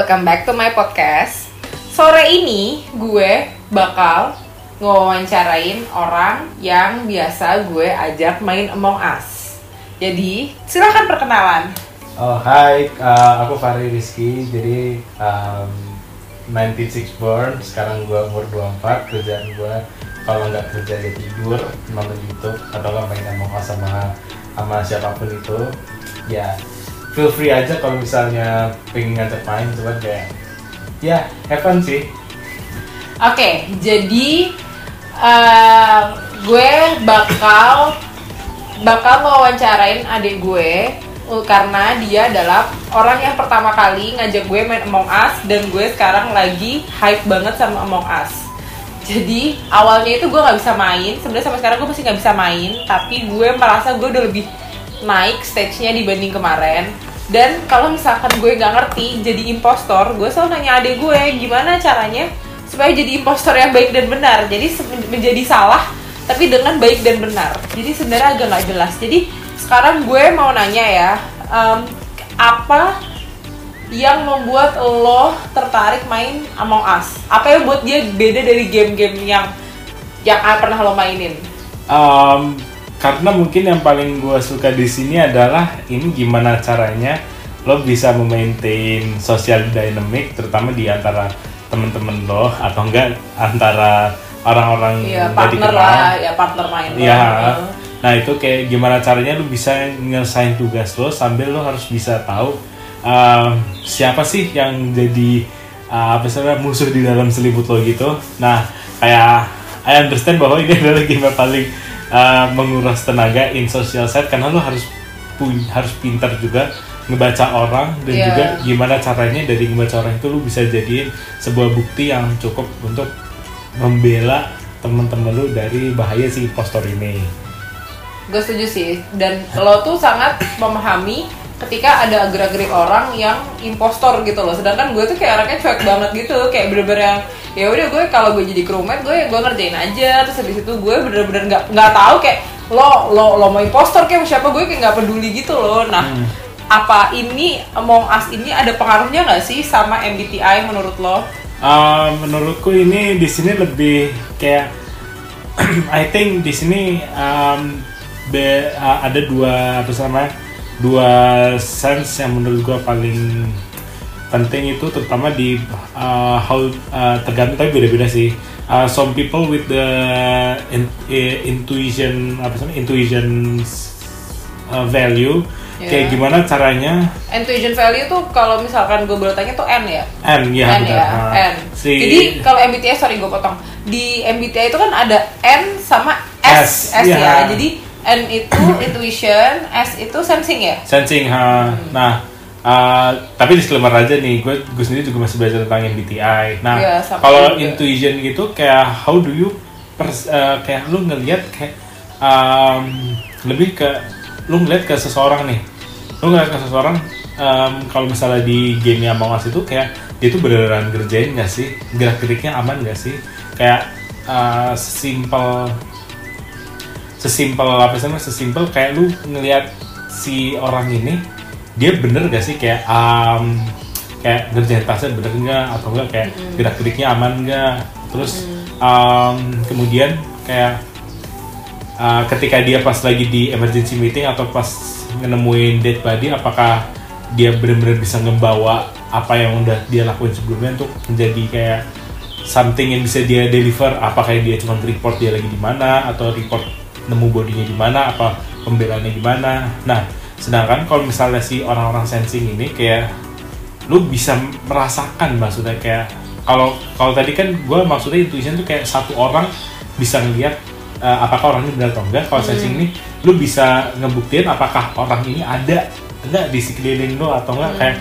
welcome back to my podcast. Sore ini gue bakal ngewawancarain orang yang biasa gue ajak main Among Us. Jadi, silahkan perkenalan. Oh hai, uh, aku Fahri Rizky, jadi um, 96 born, sekarang gue umur 24, kerjaan gue kalau nggak kerja ya tidur, nonton YouTube, atau nggak main Among Us sama, sama siapa pun itu Ya, feel free aja kalau misalnya pengen ngajak main, cuman kayak ya have fun sih Oke, jadi eh, gue bakal bakal ngewawancarain adik gue uh, karena dia adalah orang yang pertama kali ngajak gue main Among Us dan gue sekarang lagi hype banget sama Among Us. Jadi awalnya itu gue nggak bisa main, sebenarnya sampai sekarang gue masih nggak bisa main, tapi gue merasa gue udah lebih naik stage-nya dibanding kemarin. Dan kalau misalkan gue nggak ngerti jadi impostor, gue selalu nanya adik gue gimana caranya supaya jadi impostor yang baik dan benar. Jadi menjadi salah tapi dengan baik dan benar. Jadi sebenarnya agak nggak jelas. Jadi sekarang gue mau nanya ya, em, apa yang membuat lo tertarik main Among Us? Apa yang buat dia beda dari game-game yang yang pernah lo mainin? Um, karena mungkin yang paling gue suka di sini adalah ini gimana caranya lo bisa memaintain social dynamic terutama di antara temen-temen lo atau enggak antara orang-orang Iya nggak partner dikenal. lah, ya partner main. lo. Iya. Nah itu kayak gimana caranya lu bisa nyelesain tugas lo sambil lo harus bisa tahu um, siapa sih yang jadi uh, apa sih musuh di dalam selimut lo gitu. Nah kayak I understand bahwa ini adalah game yang paling uh, menguras tenaga in social set karena lo harus harus pintar juga ngebaca orang dan Iya. juga gimana caranya dari ngebaca orang itu lu bisa jadiin sebuah bukti yang cukup untuk membela teman-teman lu dari bahaya si impostor ini. Gue setuju sih. Dan lo tuh sangat memahami ketika ada gerak-gerik orang yang impostor gitu loh. Sedangkan gue tuh kayak anaknya cuek banget gitu, kayak bener-bener yang ya udah gue kalau gue jadi crewmate gue gue ngerjain aja. Terus habis itu gue bener-bener nggak nggak tahu kayak lo lo lo mau impostor kayak siapa? Gue kayak nggak peduli gitu loh. Nah Hmm. apa ini Among Us ini ada pengaruhnya nggak sih sama MBTI menurut lo? Uh, menurutku ini di sini lebih kayak I think di sini um, be- uh, ada dua apa namanya dua sense yang menurut gua paling penting itu terutama di uh, how uh, tergantung tapi beda-beda sih. Uh, some people with the in- i- intuition apa sih intuition uh, value Yeah. kayak gimana caranya Intuition value tuh kalau misalkan gue boleh tanya tuh N ya N ya N benar. ya, Nah, N. si Jadi kalau MBTI sorry gue potong. Di MBTI itu kan ada N sama S, S, S, iya. ya. Jadi N itu intuition, S itu sensing ya. sensing ha. Nah, uh, tapi disclaimer aja nih, gue gue sendiri juga masih belajar tentang MBTI. Nah, sama kalau juga. intuition gitu kayak how do you pers- uh, kayak lu ngelihat kayak um, lebih ke lu ngeliat ke seseorang nih. Lu ngeliat ke seseorang um, kalau misalnya di game Among Us itu kayak dia tuh beneran ngerjain gak sih? Gerak-geriknya aman gak sih? Kayak uh, sesimpel sesimpel apa sih namanya sesimpel kayak lu ngelihat si orang ini dia bener gak sih? Kayak um, kayak ngerjain tasnya bener nggak? Atau enggak kayak gerak geriknya aman nggak? Terus um, kemudian kayak uh, ketika dia pas lagi di emergency meeting atau pas nemuin dead body apakah dia benar-benar bisa ngebawa apa yang udah dia lakuin sebelumnya untuk menjadi kayak something yang bisa dia deliver? Apakah dia cuma report dia lagi di mana? Atau report nemu bodinya di mana apa pembelaannya di mana. Nah sedangkan kalau misalnya si orang-orang sensing ini kayak lu bisa merasakan maksudnya kayak kalau kalau tadi kan gue maksudnya intuition tuh kayak satu orang bisa ngelihat uh, apakah orang ini benar atau enggak. Kalau sensing ini lu bisa ngebuktiin apakah orang ini ada enggak di sekeliling lu atau enggak. Kayak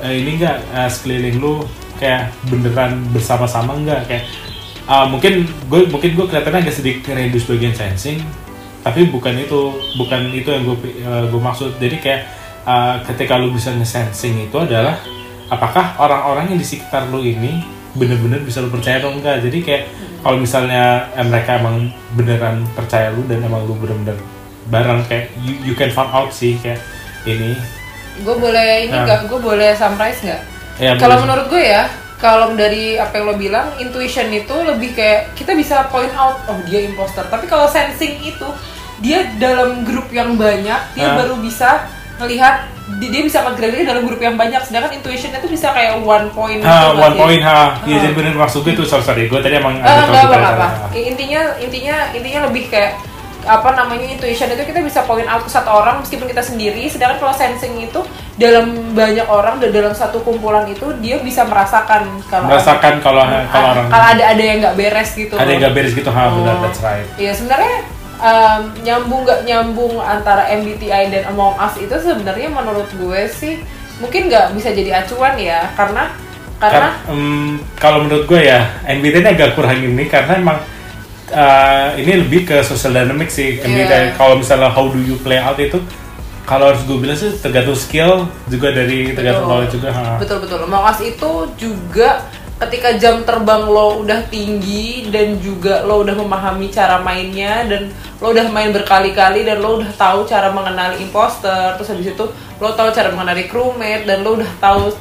eh, ini enggak eh, sekeliling lu kayak beneran bersama-sama enggak. Kayak uh, mungkin gue mungkin gue kelihatannya agak sedikit reduce bagian sensing tapi bukan itu bukan itu yang gue gue maksud jadi kayak uh, ketika lu bisa nge-sensing itu adalah apakah orang-orang yang di sekitar lu ini bener-bener bisa lu percaya atau enggak jadi kayak kalau misalnya eh, mereka emang beneran percaya lu dan emang lu bener-bener bareng kayak you, you can find out sih kayak ini Gue boleh ini Nah. nggak? Gue boleh summarize nggak? Ya, kalau menurut gue ya kalau dari apa yang lo bilang intuition itu lebih kayak kita bisa point out oh dia imposter tapi kalau sensing itu dia dalam grup yang banyak dia Ah. baru bisa melihat dia, bisa nge-grade dalam grup yang banyak sedangkan intuition itu bisa kayak one point Ha, gitu one point ha. Iya, Ah. jadi bener maksud gue tuh sorry, sorry. Gue tadi emang Eh, ada tahu enggak kita apa apa salah. intinya intinya intinya lebih kayak apa namanya intuition itu kita bisa point out ke satu orang meskipun kita sendiri sedangkan kalau sensing itu dalam banyak orang dan dalam satu kumpulan itu dia bisa merasakan kalau Merasakan kalau ada, kalau orang kalau ada ada yang nggak beres gitu ada yang loh. gak beres gitu, ha, benar, Oh. that's right. Iya sebenarnya um, nyambung nggak nyambung antara MBTI dan Among Us itu sebenarnya menurut gue sih mungkin nggak bisa jadi acuan ya karena karena Kan, em, kalau menurut gue ya MBTI ini agak kurang ini karena emang eh, ini lebih ke social dynamic sih MBTI Iya. kalau misalnya how do you play out itu kalau harus gue bilang sih tergantung skill juga dari tergantung Betul. knowledge juga ha. Betul betul. Us itu juga ketika jam terbang lo udah tinggi dan juga lo udah memahami cara mainnya dan lo udah main berkali-kali dan lo udah tahu cara mengenali imposter terus habis itu lo tahu cara mengenali crewmate dan lo udah tahu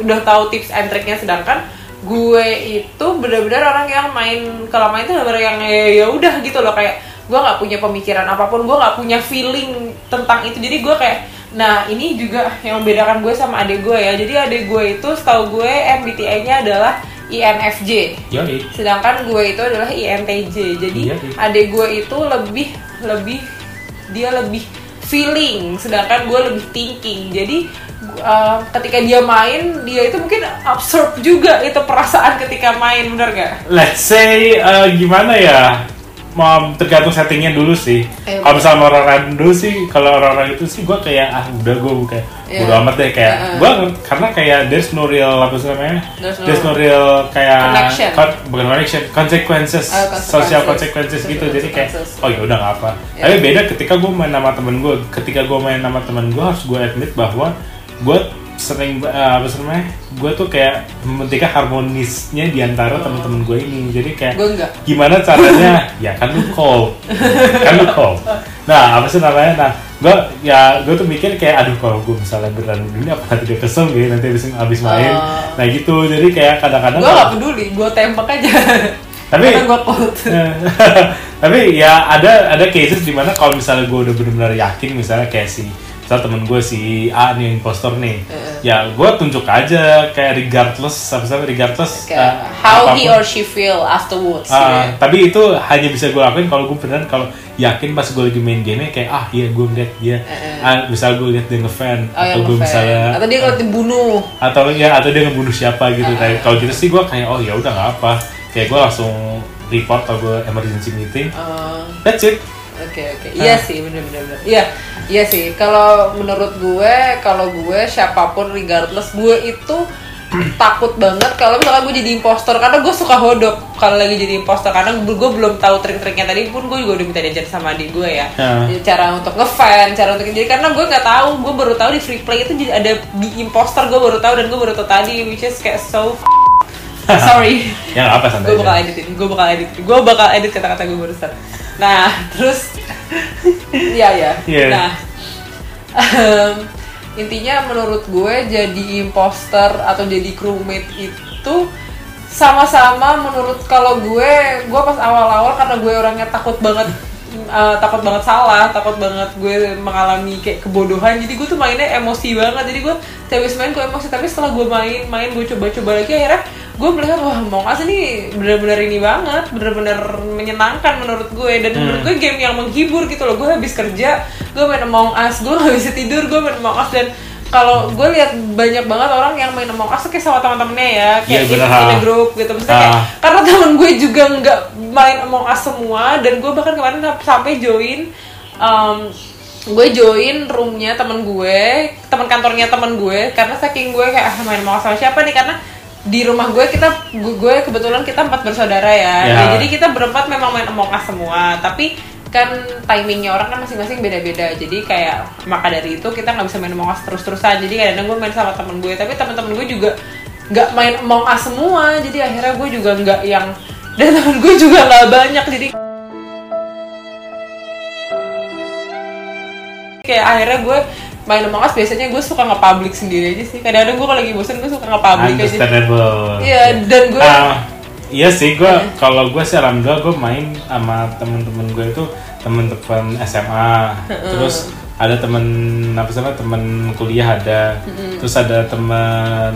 udah tahu tips and triknya sedangkan gue itu benar-benar orang yang main kalau main itu benar yang ya ya udah gitu loh. Kayak gue nggak punya pemikiran apa pun gue nggak punya feeling tentang itu. Jadi gue kayak nah ini juga yang membedakan gue sama adik gue ya. Jadi adik gue itu setahu gue MBTI-nya adalah INFJ Yoi. sedangkan gue itu adalah INTJ jadi iya. adik gue itu lebih lebih dia lebih feeling. Sedangkan gue lebih thinking. Jadi uh, ketika dia main dia itu mungkin absorb juga itu perasaan ketika main bener gak? let's say eh, gimana ya mau tergantung settingnya dulu sih Eh, kalau misalnya orang-orang dulu sih kalau orang-orang itu sih gue kayak ah udah gue kayak Iya. udah amat deh kayak Heeh. gue karena kayak there's no real apa sih namanya There's no- there's no real kayak Connection. kon- bukan connection consequences Oh, consequences. social consequences gitu jadi kayak Consequences. oh ya udah nggak apa Iya. tapi beda ketika gue main sama temen gue ketika gue main sama temen gue harus gue admit bahwa gue sering eh, apa sih namanya? Gue tuh kayak mementingkan harmonisnya di antara temen-temen gue ini. Jadi kayak gimana caranya? Ya kan lu call. Kan lu call. Nah apa sih namanya? Nah gue ya gue tuh mikir kayak aduh kalau gue misalnya beneran ini apa nanti dia kesel gitu nanti abis, abis main? Oh. nah gitu. Jadi kayak kadang-kadang Gue gak peduli, gue tembak aja. Tapi- gue tapi ya ada ada cases di mana kalau misalnya gue udah benar-benar yakin misalnya kayak si misal temen gue si A nih impostor nih Heeh. ya gue tunjuk aja kayak regardless sih regardless Kayak eh, how he apa pun. or she feel afterwards Ah, gitu. tapi itu hanya bisa gue lakuin kalau gue beneran kalau yakin pas gue lagi main game kayak ah iya gue ngeliat dia Eh-eh. ah, misal gue liat dia ngefan Oh yang atau gue misalnya Atau dia kalau dibunuh atau ya atau dia ngebunuh siapa gitu Ah. kayak kalau gitu sih gue kayak oh ya udah nggak apa kayak gue langsung report atau gue emergency meeting Oh, that's it Oke oke, iya Ah. sih bener bener bener. Iya iya sih. Kalau menurut gue, kalau gue siapa pun regardless gue itu takut banget kalau misalkan gue jadi impostor karena gue suka hodop kalau lagi jadi impostor karena gue, gue belum tahu trik-triknya tadi pun gue juga udah minta diajar sama adik gue ya Ah. Jadi cara untuk ngefan cara untuk jadi karena gue nggak tahu gue baru tahu di free play itu jadi ada di impostor gue baru tahu dan gue baru tahu tadi which is kayak so sorry ya apa santai gue bakal aja. edit ini gue bakal edit gue bakal edit kata-kata gue barusan nah terus ya ya Iya. nah em, intinya menurut gue jadi imposter atau jadi crewmate itu sama-sama menurut kalau gue gue pas awal-awal karena gue orangnya takut banget eh, takut banget salah takut banget gue mengalami kayak kebodohan jadi gue tuh mainnya emosi banget jadi gue habis main gue emosi tapi setelah gue main main gue coba-coba lagi akhirnya gue melihat wah mau ngasih ini bener-bener ini banget bener-bener menyenangkan menurut gue. Dan Hmm. menurut gue game yang menghibur gitu loh. Gue habis kerja gue main Among Us. Gue gak bisa tidur gue main Among Us. Dan kalau gue lihat banyak banget orang yang main Among Us kayak sama teman-temannya ya. Kayak a ha. group gitu. Maksudnya kayak, Ah. karena temen gue juga nggak main Among Us semua dan gue bahkan kemarin sampai join um, gue join roomnya temen gue teman kantornya temen gue karena saking gue kayak ah, main Among Us sama siapa nih? Karena di rumah gue kita gue kebetulan kita empat bersaudara ya, Ya. Ya, jadi kita berempat memang main Among Us semua tapi kan timingnya orang kan masing-masing beda-beda. Jadi kayak maka dari itu kita nggak bisa main Among Us terus-terusan. Jadi kadang-kadang gue main sama temen gue tapi teman-teman gue juga nggak main Among Us semua. Jadi akhirnya gue juga nggak yang dan temen gue juga nggak banyak. Jadi kayak akhirnya gue main Among Us biasanya gue suka nge-public sendiri aja sih. Kadang-kadang gue kalau lagi bosen gue suka nge-public aja. Understandable. iya dan gue Ah, iya sih, gue kalau gue sih alhamdulillah gue main sama temen-temen gue itu temen-temen SMA, terus ada temen apa sih namanya, temen kuliah ada, terus ada temen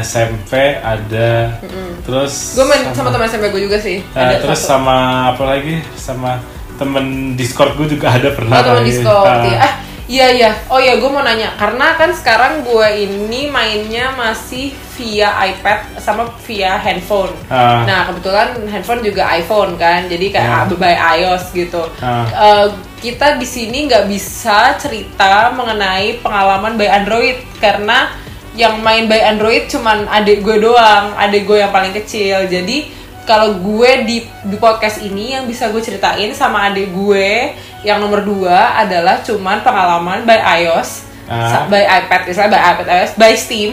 SMP ada, terus gue main sama teman SMP gue juga sih. Eh, ada terus satu. sama apa lagi? Sama temen Discord gue juga ada pernah. Oh, teman lagi. Discord. Ah, iya iya. Oh iya, gue mau nanya karena kan sekarang gue ini mainnya masih via iPad sama via handphone. Ah. Nah, kebetulan handphone juga iPhone kan. Jadi kayak Ya. by iOS gitu. Ah. Eh, kita di sini nggak bisa cerita mengenai pengalaman by Android karena yang main by Android cuman adik gue doang, adik gue yang paling kecil. Jadi kalau gue di di podcast ini yang bisa gue ceritain sama adik gue yang nomor dua adalah cuman pengalaman by iOS, sa- by iPad, misalnya by iPad iOS, by Steam.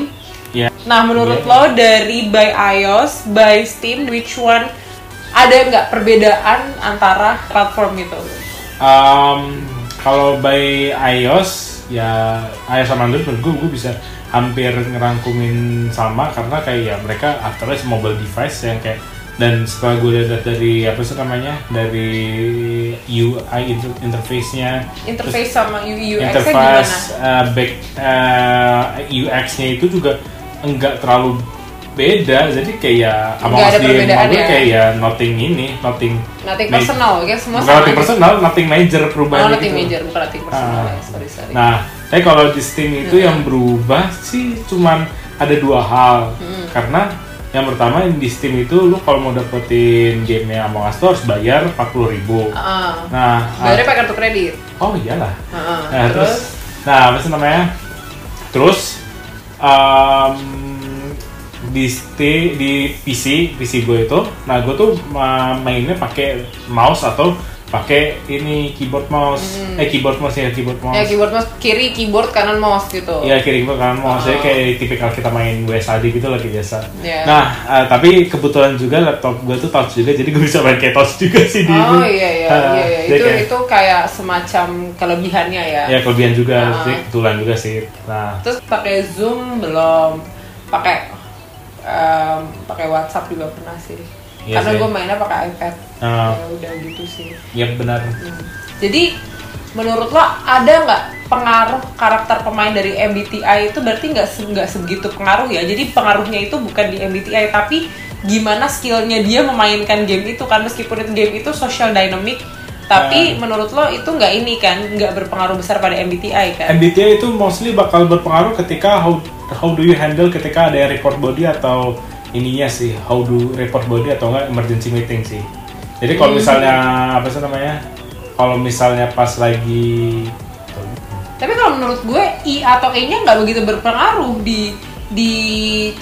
Iya. Nah, menurut Iya. lo dari by iOS, by Steam, which one ada nggak perbedaan antara platform itu? Um, kalau by iOS ya iOS sama Android menurut gue, gue bisa hampir ngerangkumin sama karena kayak ya mereka after all is mobile device yang kayak dan setelah gue lihat dari apa sih namanya dari UI inter- interface-nya Interface sama UI UX-nya gimana? interface uh, back uh, UX-nya itu juga enggak terlalu beda jadi kayak Among Us ada di ya? kayak ya nothing ini nothing Nothing personal, ya semua bukan sama nothing aja. personal nothing major Oh, perubahan nothing gitu. major, bukan nothing personal Ah. ya, sorry sorry. Nah, tapi kalau di Steam itu yang berubah sih cuman ada dua hal. Hmm. Karena yang pertama di Steam itu lu kalau mau dapetin gamenya Among Us tuh harus bayar 40.000 ribu. Heeh. Nah, Bayarnya pakai kartu kredit. ah, oh iyalah. Heeh. Nah, terus, nah apa sih namanya? Terus um, di sti- di PC PC gue itu, nah gue tuh ma- mainnya pakai mouse atau pakai ini keyboard mouse, eh keyboard mouse ya keyboard mouse. Hmm. Ya keyboard mouse kiri keyboard kanan mouse gitu. Iya kiri kiri kanan mouse jadi kayak tipikal kita main WSAD gitu lagi biasa. Iya. Nah, eh, tapi kebetulan juga laptop gue tuh touch juga, jadi gue bisa main kayak touch juga sih di Oh iya iya Ah, iya, iya. itu kayak- itu kayak semacam kelebihannya ya. Ya kelebihan juga, Ah. jadi kebetulan juga sih. Nah, Terus pakai Zoom belum, pakai em, pakai WhatsApp juga pernah sih. Iya Karena gue mainnya pakai iPad. Ah. Ya udah gitu sih. ya benar. Hmm. Jadi menurut lo ada nggak pengaruh karakter pemain dari MBTI itu berarti nggak nggak sebegitu pengaruh ya? Jadi pengaruhnya itu bukan di MBTI tapi gimana skillnya dia memainkan game itu kan meskipun itu game itu social dynamic tapi menurut lo itu nggak ini kan nggak berpengaruh besar pada MBTI kan? MBTI itu mostly bakal berpengaruh ketika how how do you handle ketika ada report body atau ininya sih how do report body atau enggak emergency meeting sih. Jadi kalau misalnya apa sih namanya? Kalau misalnya pas lagi Tapi kalau menurut gue I atau E-nya nggak begitu berpengaruh di di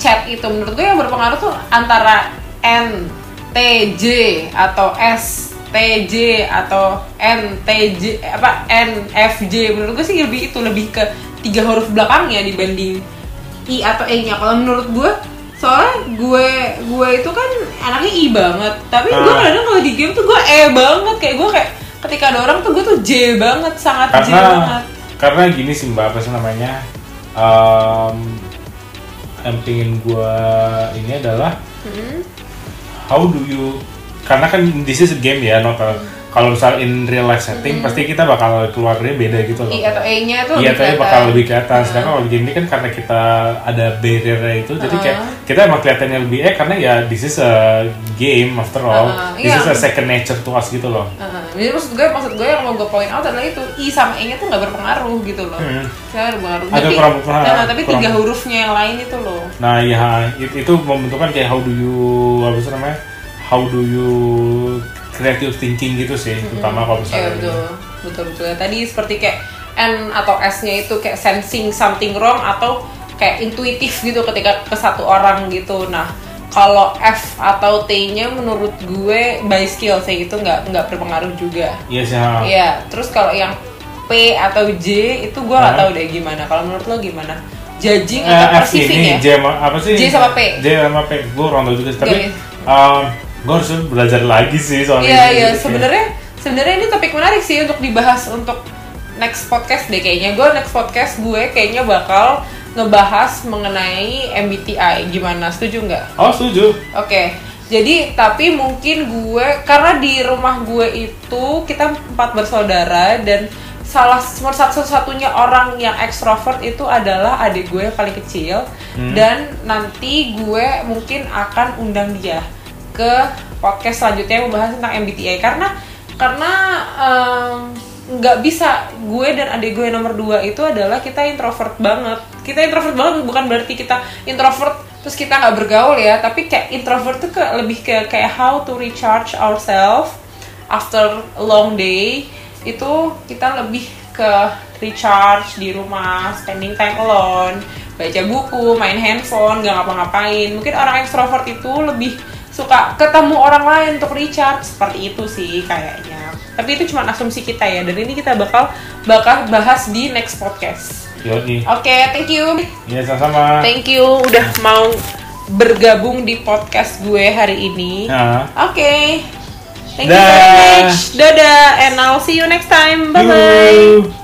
chat itu. Menurut gue yang berpengaruh tuh antara N, T, J atau S, T, J atau N, T, J apa N, F, J. Menurut gue sih lebih itu lebih ke tiga huruf belakangnya dibanding I atau E-nya. Kalau menurut gue soalnya gue gue itu kan anaknya I banget. Tapi gue Ah. kadang kalau di game tuh gue E banget. Kayak gue kayak ketika ada orang tuh gue tuh J banget. Sangat J karena banget. karena gini sih mbak apa sih namanya? Em, yang pingin gua ini adalah Hmm. how do you karena kan this is a game ya not a- kalau misal in real life setting pasti kita bakal keluarnya beda gitu loh I atau E-nya tuh Iya, bakal lebih kelihatan. Sedangkan kalau game ini kan karena kita ada barrier itu, jadi kayak Uh-huh. kita emang kelihatannya lebih eh karena ya this is a game after all. Uh-huh, This iya. is a second nature to us gitu loh. Heeh. Jadi maksud gue, maksud gue yang mau gue point out adalah itu I sama E-nya tuh nggak berpengaruh gitu loh. Hmm. Saya berpengaruh. Agak Tapi, kurang berpengaruh, nah, tapi kurang. tiga hurufnya yang lain itu loh. Nah, ya it- itu membentukkan kayak how do you apa sih namanya? How do you creative thinking gitu sih, terutama kalau misalnya betul, betul betul. Ya, tadi seperti kayak N atau S-nya itu kayak sensing something wrong atau kayak intuitif gitu ketika ke satu orang gitu. Nah kalau F atau T-nya menurut gue by skill sih itu nggak nggak berpengaruh juga. Iya sih. ha. Iya, terus kalau yang P atau J itu gue nggak tahu deh gimana. Kalau menurut lo gimana? Judging Eh, atau F perceiving ini ya? J sama apa sih? J sama P. J sama P. Gue orang tahu juga. Tapi um, gue harus belajar lagi sih soalnya. Iya ini. iya sebenarnya sebenarnya ini topik menarik sih untuk dibahas untuk next podcast deh kayaknya. Gue next podcast gue kayaknya bakal ngebahas mengenai MBTI. Gimana? Setuju nggak? Oh setuju. Oke. Jadi tapi mungkin gue karena di rumah gue itu kita empat bersaudara dan salah satu-satunya orang yang ekstrovert itu adalah adik gue yang paling kecil Hmm. dan nanti gue mungkin akan undang dia ke podcast selanjutnya yang membahas tentang MBTI karena karena nggak bisa gue dan adik gue nomor dua itu adalah kita introvert banget. Kita introvert banget bukan berarti kita introvert terus kita nggak bergaul ya tapi kayak introvert tuh ke, lebih ke kayak how to recharge ourselves after a long day. Itu kita lebih ke recharge di rumah spending time alone baca buku main handphone nggak ngapa-ngapain. Mungkin orang extrovert itu lebih suka ketemu orang lain untuk recharge seperti itu sih kayaknya tapi itu cuma asumsi kita ya dan ini kita bakal bakal bahas di next podcast oke thank you Iya sama-sama. thank you udah mau bergabung di podcast gue hari ini Nah. Oke. Thank you Dah. very much. Dadah and I'll see you next time. Bye bye. Yuhu.